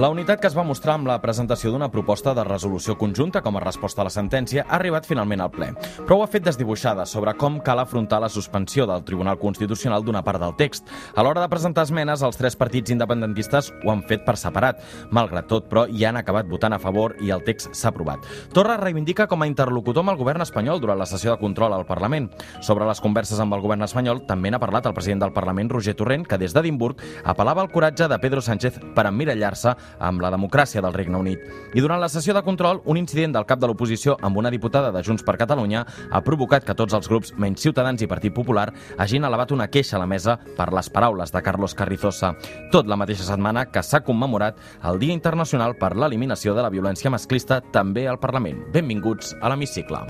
La unitat que es va mostrar amb la presentació d'una proposta de resolució conjunta com a resposta a la sentència ha arribat finalment al ple, però ho ha fet desdibuixada sobre com cal afrontar la suspensió del Tribunal Constitucional d'una part del text. A l'hora de presentar esmenes, els tres partits independentistes ho han fet per separat. Malgrat tot, però, hi han acabat votant a favor i el text s'ha aprovat. Torra reivindica com a interlocutor amb el govern espanyol durant la sessió de control al Parlament. Sobre les converses amb el govern espanyol també n'ha parlat el president del Parlament, Roger Torrent, que des d'Edimburg apel·lava al coratge de Pedro Sánchez per emmirallar-se amb la democràcia del Regne Unit. I durant la sessió de control, un incident del cap de l'oposició amb una diputada de Junts per Catalunya ha provocat que tots els grups, menys Ciutadans i Partit Popular, hagin elevat una queixa a la mesa per les paraules de Carlos Carrizosa. Tot la mateixa setmana que s'ha commemorat el Dia Internacional per l'Eliminació de la Violència Masclista també al Parlament. Benvinguts a l'Hemicicle.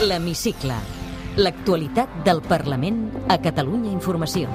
L'Hemicicle. L'actualitat del Parlament a Catalunya Informació.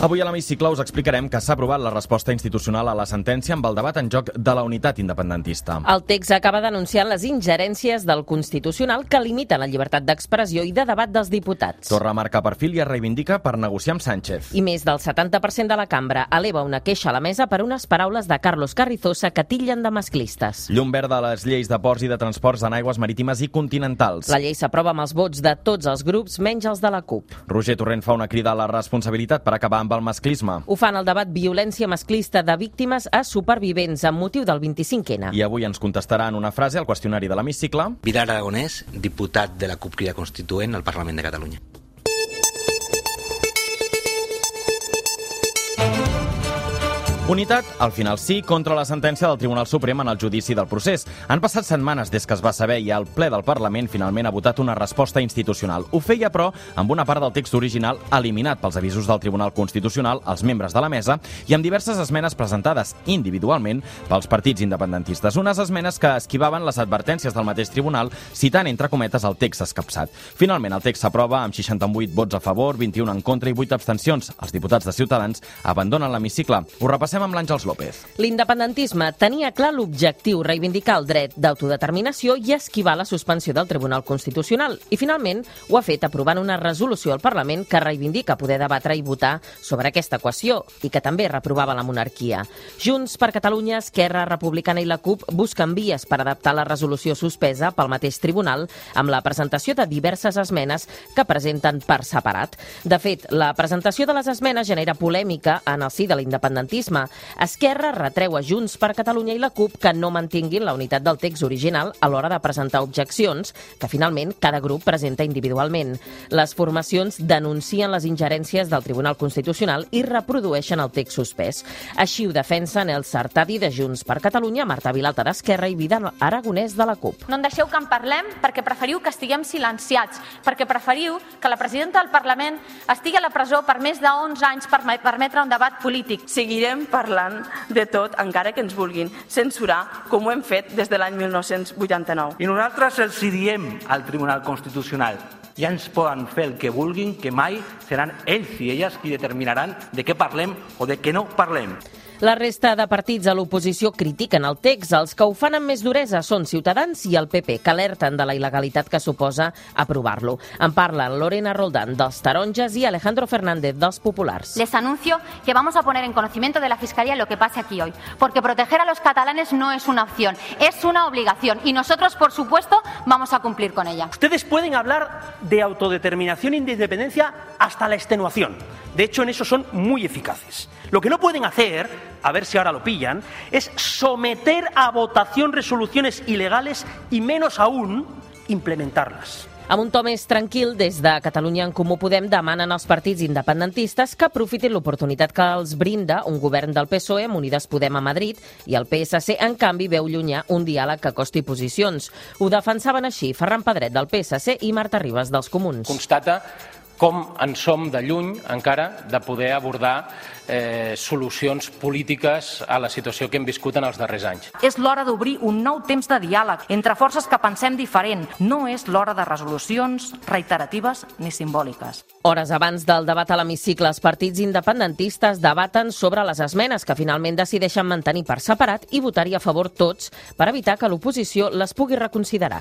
Avui a l'hemicicle us explicarem que s'ha aprovat la resposta institucional a la sentència amb el debat en joc de la unitat independentista. El text acaba denunciant les ingerències del Constitucional que limiten la llibertat d'expressió i de debat dels diputats. Torra marca perfil i es reivindica per negociar amb Sánchez. I més del 70% de la cambra eleva una queixa a la mesa per unes paraules de Carlos Carrizosa que tillen de masclistes. Llum verda a les lleis de ports i de transports en aigües marítimes i continentals. La llei s'aprova amb els vots de tots els grups, menys els de la CUP. Roger Torrent fa una crida a la responsabilitat per acabar amb el masclisme. Ho fan el debat violència masclista de víctimes a supervivents amb motiu del 25N. I avui ens contestarà en una frase al qüestionari de l'hemicicle. Pilar Aragonès, diputat de la CUP Crida Constituent al Parlament de Catalunya. Unitat, al final sí, contra la sentència del Tribunal Suprem en el judici del procés. Han passat setmanes des que es va saber i el ple del Parlament finalment ha votat una resposta institucional. Ho feia, però, amb una part del text original eliminat pels avisos del Tribunal Constitucional als membres de la mesa i amb diverses esmenes presentades individualment pels partits independentistes. Unes esmenes que esquivaven les advertències del mateix tribunal citant, entre cometes, el text escapçat. Finalment, el text s'aprova amb 68 vots a favor, 21 en contra i 8 abstencions. Els diputats de Ciutadans abandonen l'hemicicle. Ho repassem amb l'Àngels López. L'independentisme tenia clar l'objectiu reivindicar el dret d'autodeterminació i esquivar la suspensió del Tribunal Constitucional. I finalment ho ha fet aprovant una resolució al Parlament que reivindica poder debatre i votar sobre aquesta equació i que també reprovava la monarquia. Junts per Catalunya, Esquerra Republicana i la CUP busquen vies per adaptar la resolució suspesa pel mateix tribunal amb la presentació de diverses esmenes que presenten per separat. De fet, la presentació de les esmenes genera polèmica en el si de l'independentisme. Esquerra retreu a Junts per Catalunya i la CUP que no mantinguin la unitat del text original a l'hora de presentar objeccions, que finalment cada grup presenta individualment. Les formacions denuncien les ingerències del Tribunal Constitucional i reprodueixen el text suspès. Així ho defensen el Sartadi de Junts per Catalunya, Marta Vilalta d'Esquerra i Vidal Aragonès de la CUP. No en deixeu que en parlem perquè preferiu que estiguem silenciats, perquè preferiu que la presidenta del Parlament estigui a la presó per més de 11 anys per permetre un debat polític. Seguirem parlant de tot, encara que ens vulguin censurar, com ho hem fet des de l'any 1989. I nosaltres els diem al Tribunal Constitucional ja ens poden fer el que vulguin, que mai seran ells i elles qui determinaran de què parlem o de què no parlem. La resta de partits a l'oposició critiquen el text. Els que ho fan amb més duresa són Ciutadans i el PP, que alerten de la il·legalitat que suposa aprovar-lo. En parlen Lorena Roldán dels Taronges i Alejandro Fernández dels Populars. Les anuncio que vamos a poner en conocimiento de la Fiscalía lo que pase aquí hoy, porque proteger a los catalanes no es una opción, es una obligación y nosotros, por supuesto, vamos a cumplir con ella. Ustedes pueden hablar de autodeterminación y de independencia hasta la extenuación. De hecho, en eso son muy eficaces. Lo que no pueden hacer, a ver si ahora lo pillan, es someter a votación resoluciones ilegales y menos aún implementarlas. Amb un to més tranquil, des de Catalunya en Comú Podem demanen als partits independentistes que aprofitin l'oportunitat que els brinda un govern del PSOE amb Unides Podem a Madrid i el PSC, en canvi, veu llunyà un diàleg que costi posicions. Ho defensaven així Ferran Pedret del PSC i Marta Ribas dels Comuns. Constata com en som de lluny encara de poder abordar eh, solucions polítiques a la situació que hem viscut en els darrers anys. És l'hora d'obrir un nou temps de diàleg entre forces que pensem diferent. No és l'hora de resolucions reiteratives ni simbòliques. Hores abans del debat a l'hemicicle, els partits independentistes debaten sobre les esmenes que finalment decideixen mantenir per separat i votar-hi a favor tots per evitar que l'oposició les pugui reconsiderar.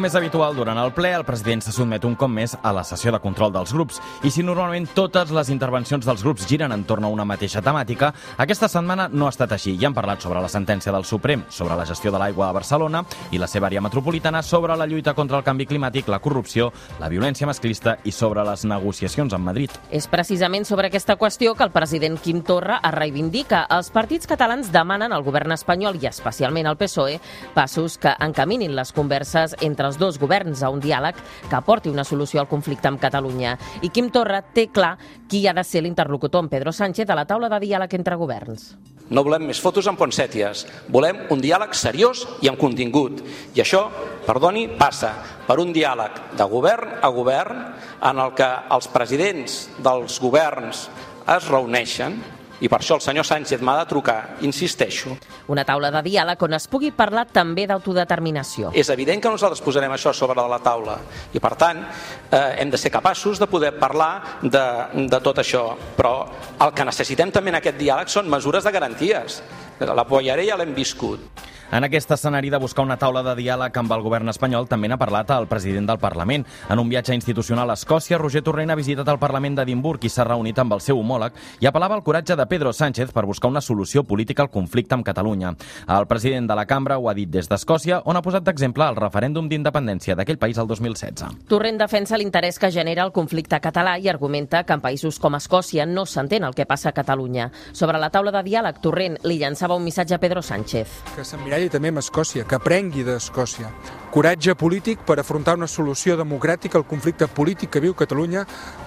Com és habitual, durant el ple, el president se sotmet un cop més a la sessió de control dels grups. I si normalment totes les intervencions dels grups giren entorn a una mateixa temàtica, aquesta setmana no ha estat així. Ja han parlat sobre la sentència del Suprem, sobre la gestió de l'aigua a Barcelona i la seva àrea metropolitana, sobre la lluita contra el canvi climàtic, la corrupció, la violència masclista i sobre les negociacions amb Madrid. És precisament sobre aquesta qüestió que el president Quim Torra es reivindica. Els partits catalans demanen al govern espanyol i especialment al PSOE passos que encaminin les converses entre els dos governs a un diàleg que aporti una solució al conflicte amb Catalunya. I Quim Torra té clar qui ha de ser l'interlocutor amb Pedro Sánchez a la taula de diàleg entre governs. No volem més fotos amb ponsèties. Volem un diàleg seriós i amb contingut. I això, perdoni, passa per un diàleg de govern a govern en el que els presidents dels governs es reuneixen i per això el senyor Sánchez m'ha de trucar, insisteixo. Una taula de diàleg on es pugui parlar també d'autodeterminació. És evident que nosaltres posarem això sobre la taula i per tant eh, hem de ser capaços de poder parlar de, de tot això, però el que necessitem també en aquest diàleg són mesures de garanties. La Poyaré ja l'hem viscut. En aquest escenari de buscar una taula de diàleg amb el govern espanyol també n'ha parlat el president del Parlament. En un viatge institucional a Escòcia, Roger Torrent ha visitat el Parlament d'Edimburg i s'ha reunit amb el seu homòleg i apel·lava al coratge de Pedro Sánchez per buscar una solució política al conflicte amb Catalunya. El president de la cambra ho ha dit des d'Escòcia, on ha posat d'exemple el referèndum d'independència d'aquell país el 2016. Torrent defensa l'interès que genera el conflicte català i argumenta que en països com Escòcia no s'entén el que passa a Catalunya. Sobre la taula de diàleg, Torrent li llançava un missatge a Pedro Sánchez. Que i també amb Escòcia, que aprengui d'Escòcia. Coratge polític per afrontar una solució democràtica al conflicte polític que viu Catalunya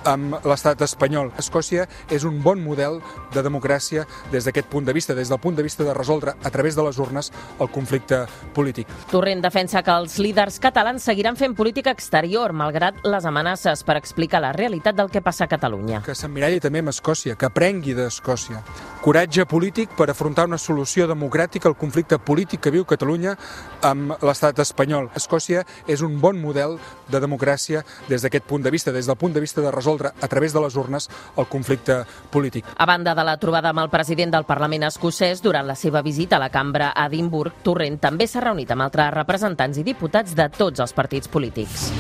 amb l'estat espanyol. Escòcia és un bon model de democràcia des d'aquest punt de vista, des del punt de vista de resoldre a través de les urnes el conflicte polític. Torrent defensa que els líders catalans seguiran fent política exterior, malgrat les amenaces per explicar la realitat del que passa a Catalunya. Que s'emmiralli també amb Escòcia, que aprengui d'Escòcia. Coratge polític per afrontar una solució democràtica al conflicte polític que viu Catalunya amb l'estat espanyol. Escòcia és un bon model de democràcia des d'aquest punt de vista, des del punt de vista de resoldre a través de les urnes el conflicte polític. A banda de la trobada amb el president del Parlament escocès, durant la seva visita a la cambra a Edimburg, Torrent també s'ha reunit amb altres representants i diputats de tots els partits polítics.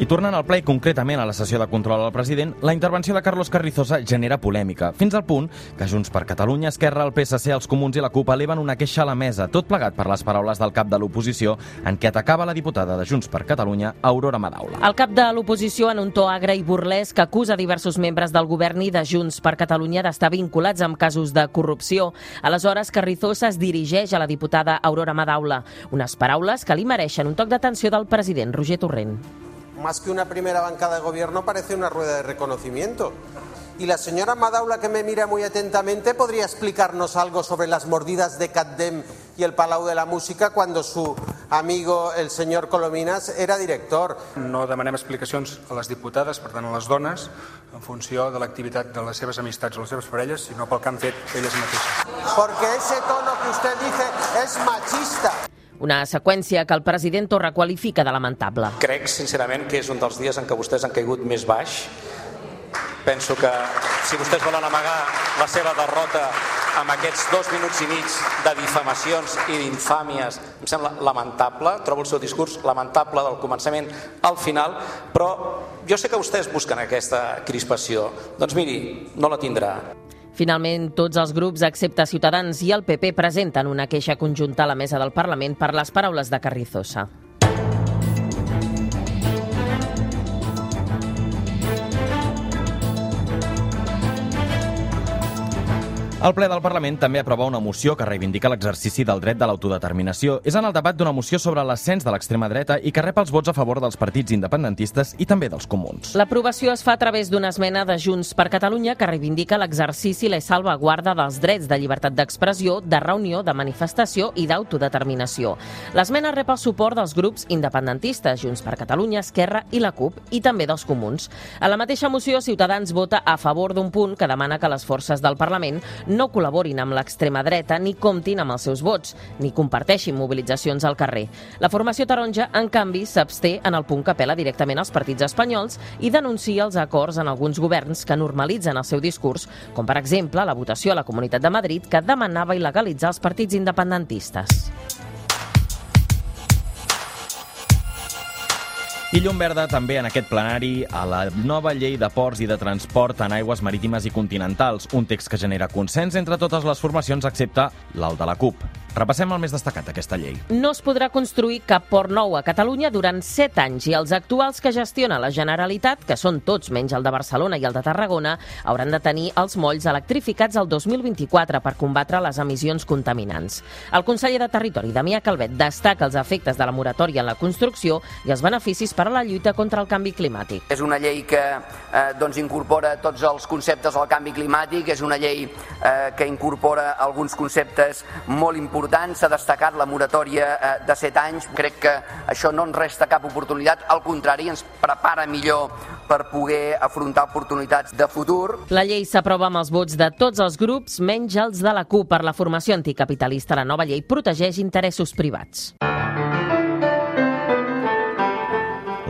I tornant al ple i concretament a la sessió de control al president, la intervenció de Carlos Carrizosa genera polèmica, fins al punt que Junts per Catalunya, Esquerra, el PSC, els Comuns i la CUP eleven una queixa a la mesa, tot plegat per les paraules del cap de l'oposició, en què atacava la diputada de Junts per Catalunya, Aurora Madaula. El cap de l'oposició, en un to agre i burlesc, acusa diversos membres del govern i de Junts per Catalunya d'estar vinculats amb casos de corrupció. Aleshores, Carrizosa es dirigeix a la diputada Aurora Madaula, unes paraules que li mereixen un toc d'atenció del president Roger Torrent. Más que una primera bancada de gobierno, parece una rueda de reconocimiento. Y la señora Madaula, que me mira muy atentamente, podría explicarnos algo sobre las mordidas de Catdem y el Palau de la Música cuando su amigo, el señor Colominas, era director. No demanem explicacions a les diputades, per tant a les dones, en funció de l'activitat de les seves amistats o les seves parelles, sinó pel que han fet elles mateixes. Porque ese tono que usted dice es machista. Una seqüència que el president Torra qualifica de lamentable. Crec, sincerament, que és un dels dies en què vostès han caigut més baix. Penso que si vostès volen amagar la seva derrota amb aquests dos minuts i mig de difamacions i d'infàmies, em sembla lamentable, trobo el seu discurs lamentable del començament al final, però jo sé que vostès busquen aquesta crispació. Doncs miri, no la tindrà. Finalment, tots els grups, excepte Ciutadans i el PP, presenten una queixa conjunta a la mesa del Parlament per les paraules de Carrizosa. El ple del Parlament també aprova una moció que reivindica l'exercici del dret de l'autodeterminació. És en el debat d'una moció sobre l'ascens de l'extrema dreta i que rep els vots a favor dels partits independentistes i també dels comuns. L'aprovació es fa a través d'una esmena de Junts per Catalunya que reivindica l'exercici i la salvaguarda dels drets de llibertat d'expressió, de reunió, de manifestació i d'autodeterminació. L'esmena rep el suport dels grups independentistes, Junts per Catalunya, Esquerra i la CUP, i també dels comuns. A la mateixa moció, Ciutadans vota a favor d'un punt que demana que les forces del Parlament no col·laborin amb l'extrema dreta ni comptin amb els seus vots, ni comparteixin mobilitzacions al carrer. La formació taronja, en canvi, s'absté en el punt que apela directament als partits espanyols i denuncia els acords en alguns governs que normalitzen el seu discurs, com per exemple la votació a la Comunitat de Madrid que demanava il·legalitzar els partits independentistes. I llum verda també en aquest plenari a la nova llei de ports i de transport en aigües marítimes i continentals, un text que genera consens entre totes les formacions excepte l'alt de la CUP. Repassem el més destacat d'aquesta llei. No es podrà construir cap port nou a Catalunya durant 7 anys i els actuals que gestiona la Generalitat, que són tots menys el de Barcelona i el de Tarragona, hauran de tenir els molls electrificats el 2024 per combatre les emissions contaminants. El conseller de Territori, Damià Calvet, destaca els efectes de la moratòria en la construcció i els beneficis per a la lluita contra el canvi climàtic. És una llei que eh, doncs incorpora tots els conceptes del canvi climàtic, és una llei eh, que incorpora alguns conceptes molt importants important, s'ha destacat la moratòria eh, de 7 anys. Crec que això no ens resta cap oportunitat, al contrari, ens prepara millor per poder afrontar oportunitats de futur. La llei s'aprova amb els vots de tots els grups, menys els de la CUP per la formació anticapitalista. La nova llei protegeix interessos privats.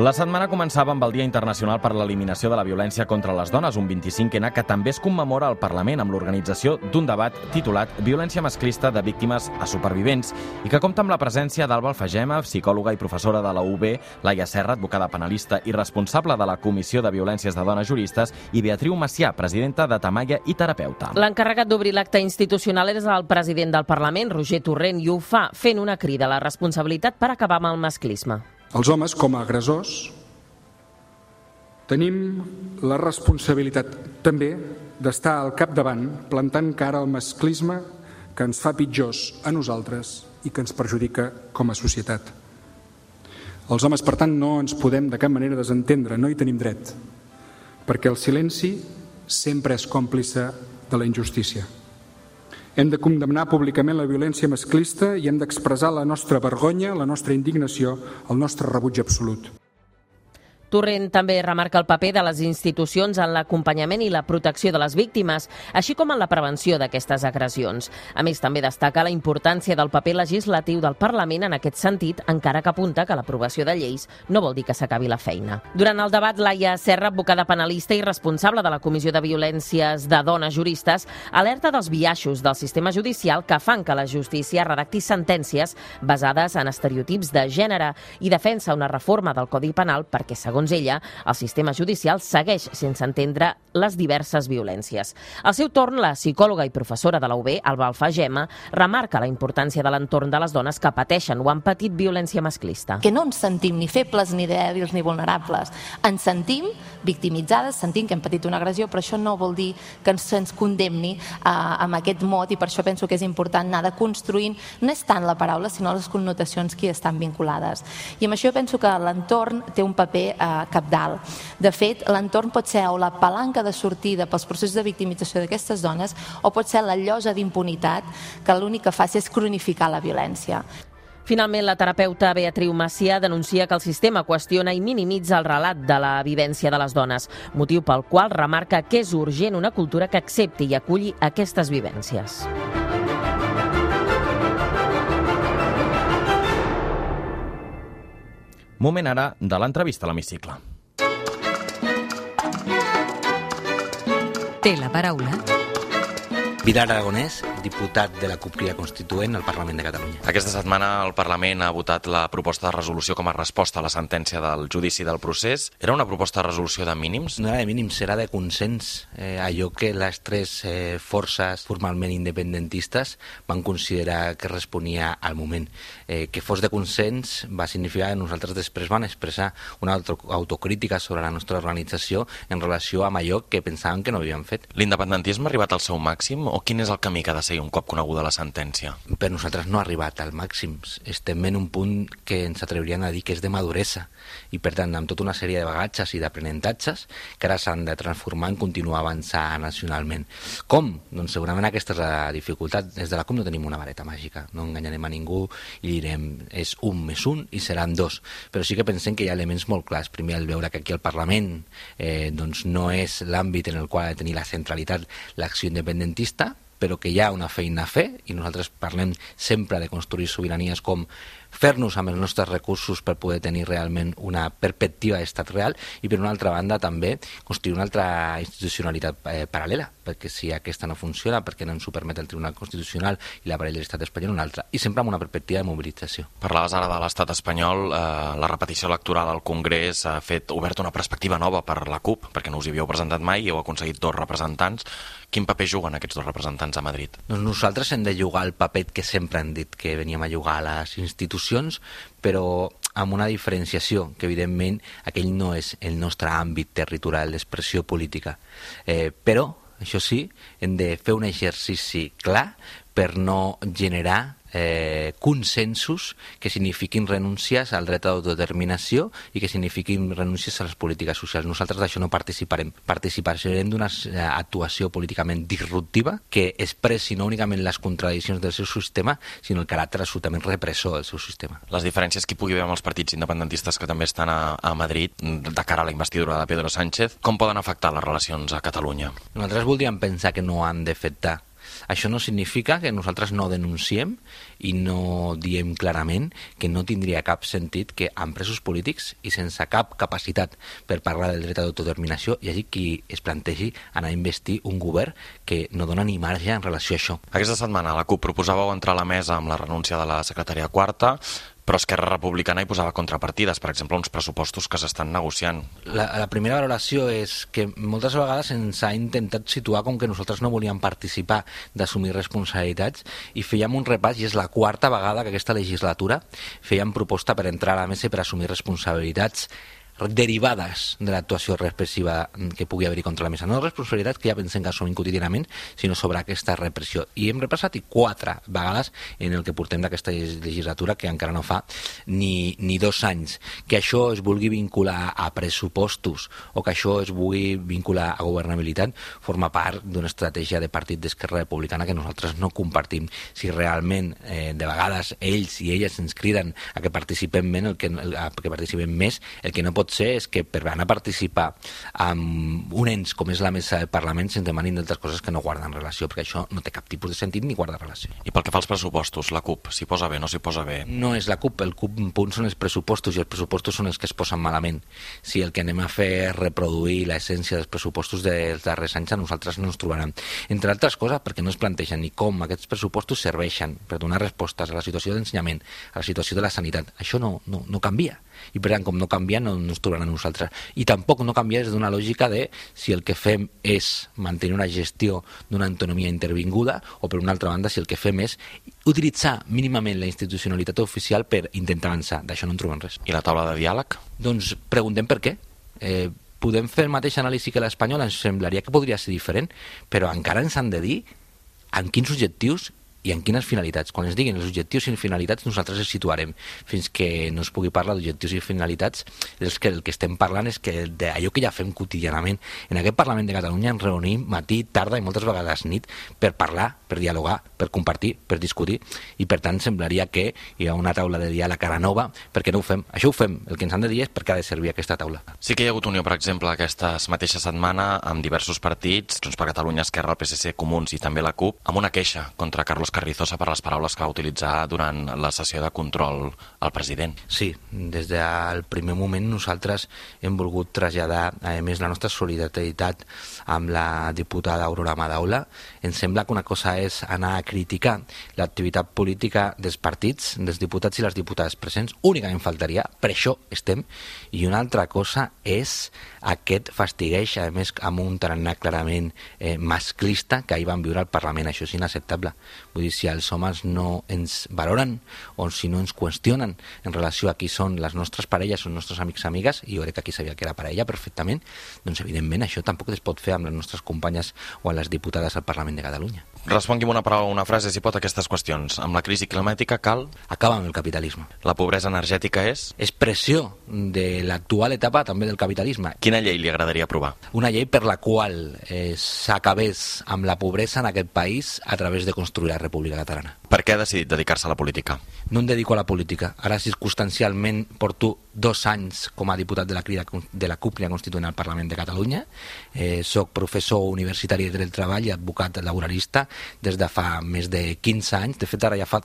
La setmana començava amb el Dia Internacional per l'Eliminació de la Violència contra les Dones, un 25N que també es commemora al Parlament amb l'organització d'un debat titulat Violència masclista de víctimes a supervivents i que compta amb la presència d'Alba Alfagema, psicòloga i professora de la UB, Laia Serra, advocada penalista i responsable de la Comissió de Violències de Dones Juristes, i Beatriu Macià, presidenta de Tamaia i terapeuta. L'encarregat d'obrir l'acte institucional és el president del Parlament, Roger Torrent, i ho fa fent una crida a la responsabilitat per acabar amb el masclisme. Els homes, com a agressors, tenim la responsabilitat també d'estar al capdavant plantant cara al masclisme que ens fa pitjors a nosaltres i que ens perjudica com a societat. Els homes, per tant, no ens podem de cap manera desentendre, no hi tenim dret, perquè el silenci sempre és còmplice de la injustícia. Hem de condemnar públicament la violència masclista i hem d'expressar la nostra vergonya, la nostra indignació, el nostre rebuig absolut. Torrent també remarca el paper de les institucions en l'acompanyament i la protecció de les víctimes, així com en la prevenció d'aquestes agressions. A més, també destaca la importància del paper legislatiu del Parlament en aquest sentit, encara que apunta que l'aprovació de lleis no vol dir que s'acabi la feina. Durant el debat, Laia Serra, advocada penalista i responsable de la Comissió de Violències de Dones Juristes, alerta dels biaixos del sistema judicial que fan que la justícia redacti sentències basades en estereotips de gènere i defensa una reforma del Codi Penal perquè, segons segons ella, el sistema judicial segueix sense entendre les diverses violències. Al seu torn, la psicòloga i professora de la UB, Alba Alfagema, remarca la importància de l'entorn de les dones que pateixen o han patit violència masclista. Que no ens sentim ni febles, ni dèbils, ni vulnerables. Ens sentim victimitzades, sentim que hem patit una agressió, però això no vol dir que ens, ens condemni eh, amb aquest mot i per això penso que és important anar de construint no és tant la paraula, sinó les connotacions que hi estan vinculades. I amb això penso que l'entorn té un paper eh, capdalt. De fet, l'entorn pot ser o la palanca de sortida pels processos de victimització d'aquestes dones o pot ser la llosa d'impunitat que l'únic que fa és cronificar la violència. Finalment, la terapeuta Beatriu Macià denuncia que el sistema qüestiona i minimitza el relat de la vivència de les dones, motiu pel qual remarca que és urgent una cultura que accepti i aculli aquestes vivències. Moment ara de l'entrevista a l'hemicicle. Té la paraula Vidal Aragonès, diputat de la CUP Crida Constituent al Parlament de Catalunya. Aquesta setmana el Parlament ha votat la proposta de resolució com a resposta a la sentència del judici del procés. Era una proposta de resolució de mínims? No era de mínims, era de consens. Eh, allò que les tres eh, forces formalment independentistes van considerar que responia al moment. Eh, que fos de consens va significar que nosaltres després van expressar una autocrítica sobre la nostra organització en relació amb allò que pensàvem que no havíem fet. L'independentisme ha arribat al seu màxim o quin és el camí que ha de seguir un cop coneguda la sentència? Per nosaltres no ha arribat al màxim. Estem en un punt que ens atrevirien a dir que és de maduresa i per tant amb tota una sèrie de bagatges i d'aprenentatges que ara s'han de transformar en continuar avançar nacionalment. Com? Doncs segurament aquesta és la dificultat. Des de la COM no tenim una vareta màgica, no enganyarem a ningú i direm és un més un i seran dos, però sí que pensem que hi ha elements molt clars. Primer, el veure que aquí al Parlament eh, doncs no és l'àmbit en el qual ha de tenir la centralitat l'acció independentista, però que hi ha una feina a fer i nosaltres parlem sempre de construir sobiranies com fer-nos amb els nostres recursos per poder tenir realment una perspectiva d'estat real i per una altra banda també construir una altra institucionalitat eh, paral·lela perquè si aquesta no funciona, perquè no ens ho permet el Tribunal Constitucional i l'aparell de l'estat espanyol una altra, i sempre amb una perspectiva de mobilització. Parlaves ara de l'estat espanyol, eh, la repetició electoral al Congrés ha fet obert una perspectiva nova per la CUP, perquè no us hi havíeu presentat mai i heu aconseguit dos representants. Quin paper juguen aquests dos representants a Madrid? Doncs nosaltres hem de jugar el paper que sempre hem dit que veníem a jugar a les institucions, però amb una diferenciació, que evidentment aquell no és el nostre àmbit territorial d'expressió política. Eh, però, això sí, hem de fer un exercici clar per no generar eh, consensos que signifiquin renúncies al dret a l'autodeterminació i que signifiquin renúncies a les polítiques socials. Nosaltres d'això no participarem. Participarem d'una eh, actuació políticament disruptiva que expressi no únicament les contradiccions del seu sistema, sinó el caràcter absolutament repressor del seu sistema. Les diferències que hi pugui haver amb els partits independentistes que també estan a, a Madrid de cara a la investidura de Pedro Sánchez, com poden afectar les relacions a Catalunya? Nosaltres voldríem pensar que no han d'afectar això no significa que nosaltres no denunciem i no diem clarament que no tindria cap sentit que amb presos polítics i sense cap capacitat per parlar del dret a l'autodeterminació hi hagi qui es plantegi anar a investir un govern que no dona ni marge en relació a això. Aquesta setmana la CUP proposàveu entrar a la mesa amb la renúncia de la secretària quarta però Esquerra Republicana hi posava contrapartides, per exemple, uns pressupostos que s'estan negociant. La, la primera valoració és que moltes vegades ens ha intentat situar com que nosaltres no volíem participar d'assumir responsabilitats i fèiem un repàs, i és la quarta vegada que aquesta legislatura fèiem proposta per entrar a la mesa i per assumir responsabilitats derivades de l'actuació repressiva que pugui haver-hi contra la mesa. No responsabilitats que ja pensem que assumim quotidianament, sinó sobre aquesta repressió. I hem repassat i quatre vegades en el que portem d'aquesta legislatura, que encara no fa ni, ni dos anys. Que això es vulgui vincular a pressupostos o que això es vulgui vincular a governabilitat forma part d'una estratègia de partit d'Esquerra Republicana que nosaltres no compartim. Si realment eh, de vegades ells i elles ens criden a que participem més, el que, a que participem més, el que no pot ser és que per anar a participar amb un ens com és la mesa del Parlament se'ns demanin d'altres coses que no guarden relació, perquè això no té cap tipus de sentit ni guarda relació. I pel que fa als pressupostos, la CUP, s'hi posa bé, no s'hi posa bé? No és la CUP, el CUP en punt són els pressupostos i els pressupostos són els que es posen malament. Si el que anem a fer és reproduir l'essència dels pressupostos dels darrers anys, a nosaltres no ens trobaran. Entre altres coses, perquè no es plantegen ni com aquests pressupostos serveixen per donar respostes a la situació d'ensenyament, a la situació de la sanitat. Això no, no, no canvia i per tant com no canvia no, no ens trobaran a nosaltres i tampoc no canvia des d'una lògica de si el que fem és mantenir una gestió d'una autonomia intervinguda o per una altra banda si el que fem és utilitzar mínimament la institucionalitat oficial per intentar avançar, d'això no en trobem res. I la taula de diàleg? Doncs preguntem per què. Eh, podem fer el mateix anàlisi que l'espanyola, ens semblaria que podria ser diferent, però encara ens han de dir en quins objectius i en quines finalitats. Quan es diguin els objectius i finalitats, nosaltres els situarem. Fins que no es pugui parlar d'objectius i finalitats, és que el que estem parlant és que d'allò que ja fem quotidianament. En aquest Parlament de Catalunya ens reunim matí, tarda i moltes vegades nit per parlar, per dialogar, per compartir, per discutir, i per tant semblaria que hi ha una taula de diàleg ara nova, perquè no ho fem. Això ho fem. El que ens han de dir és per què ha de servir aquesta taula. Sí que hi ha hagut unió, per exemple, aquesta mateixa setmana amb diversos partits, Junts per Catalunya, Esquerra, el PSC, Comuns i també la CUP, amb una queixa contra Carlos Carrizosa per les paraules que va utilitzar durant la sessió de control al president. Sí, des del primer moment nosaltres hem volgut traslladar, a més, la nostra solidaritat amb la diputada Aurora Madaula. Ens sembla que una cosa és anar a criticar l'activitat política dels partits, dels diputats i les diputades presents, únicament faltaria, per això estem, i una altra cosa és aquest fastigueix, a més, amb un tarannà clarament eh, masclista que ahir van viure al Parlament. Això és inacceptable. Dir, si els homes no ens valoren o si no ens qüestionen en relació a qui són les nostres parelles o els nostres amics amigues, i jo crec que aquí sabia que era parella perfectament, doncs evidentment això tampoc es pot fer amb les nostres companyes o amb les diputades al Parlament de Catalunya. Respongui'm una paraula una frase, si pot, aquestes qüestions. Amb la crisi climàtica cal... Acabar amb el capitalisme. La pobresa energètica és... Expressió de l'actual etapa també del capitalisme. Quina llei li agradaria aprovar? Una llei per la qual eh, s'acabés amb la pobresa en aquest país a través de construir la República Catalana. Per què ha decidit dedicar-se a la política? No em dedico a la política. Ara, circumstancialment, porto dos anys com a diputat de la, crida, de la CUP, Crida Constituent al Parlament de Catalunya. Eh, soc professor universitari de dret del treball i advocat laboralista des de fa més de 15 anys, de fet ara ja fa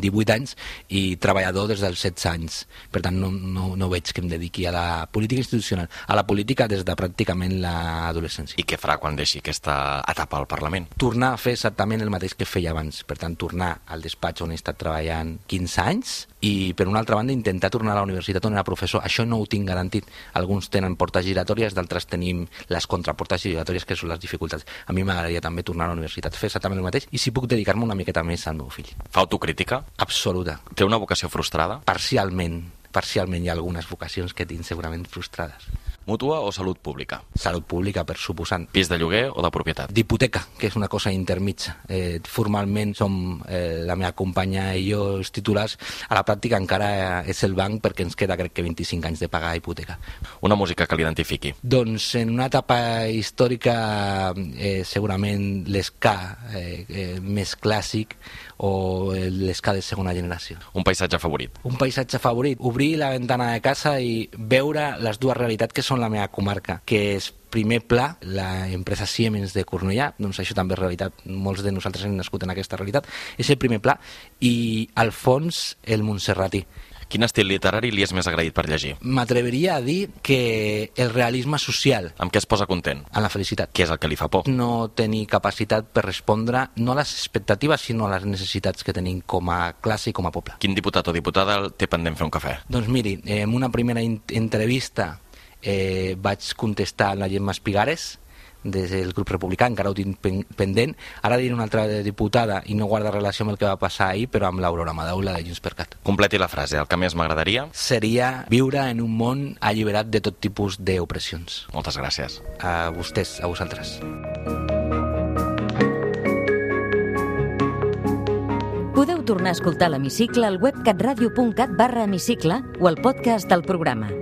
18 anys i treballador des dels 16 anys. Per tant, no, no, no veig que em dediqui a la política institucional, a la política des de pràcticament l'adolescència. I què farà quan deixi aquesta etapa al Parlament? Tornar a fer exactament el mateix que feia abans. Per tant, tornar al despatx on he estat treballant 15 anys i, per una altra banda, intentar tornar a la universitat on era professor. Això no ho tinc garantit. Alguns tenen portes giratòries, d'altres tenim les contraportes giratòries, que són les dificultats. A mi m'agradaria també tornar a la universitat, fer exactament el mateix, i si puc dedicar-me una miqueta més al meu fill. Fa autocrítica? Absoluta. Té una vocació frustrada? Parcialment. Parcialment hi ha algunes vocacions que tinc segurament frustrades. Mútua o salut pública? Salut pública, per suposant. Pis de lloguer o de propietat? D'hipoteca, que és una cosa intermitja. Eh, formalment som eh, la meva companya i jo els titulars. A la pràctica encara és el banc perquè ens queda crec que 25 anys de pagar hipoteca. Una música que l'identifiqui? Doncs en una etapa històrica eh, segurament l'esca eh, eh, més clàssic o l'esca de segona generació. Un paisatge favorit? Un paisatge favorit. Obrir la ventana de casa i veure les dues realitats que són la meva comarca, que és primer pla, la empresa Siemens de Cornellà, doncs això també és realitat, molts de nosaltres hem nascut en aquesta realitat, és el primer pla, i al fons el Montserratí. Quin estil literari li és més agraït per llegir? M'atreviria a dir que el realisme social. Amb què es posa content? En la felicitat. Què és el que li fa por? No tenir capacitat per respondre no a les expectatives, sinó a les necessitats que tenim com a classe i com a poble. Quin diputat o diputada té pendent fer un cafè? Doncs miri, en una primera entrevista eh, vaig contestar a la Gemma Espigares, des del grup republicà, encara ho tinc pendent. Ara diré una altra diputada i no guarda relació amb el que va passar ahir, però amb l'Aurora Madaula de Junts per Cat. Completi la frase. El que més m'agradaria... Seria viure en un món alliberat de tot tipus d'opressions. Moltes gràcies. A vostès, a vosaltres. Podeu tornar a escoltar l'Hemicicle al web catradio.cat barra hemicicle o al podcast del programa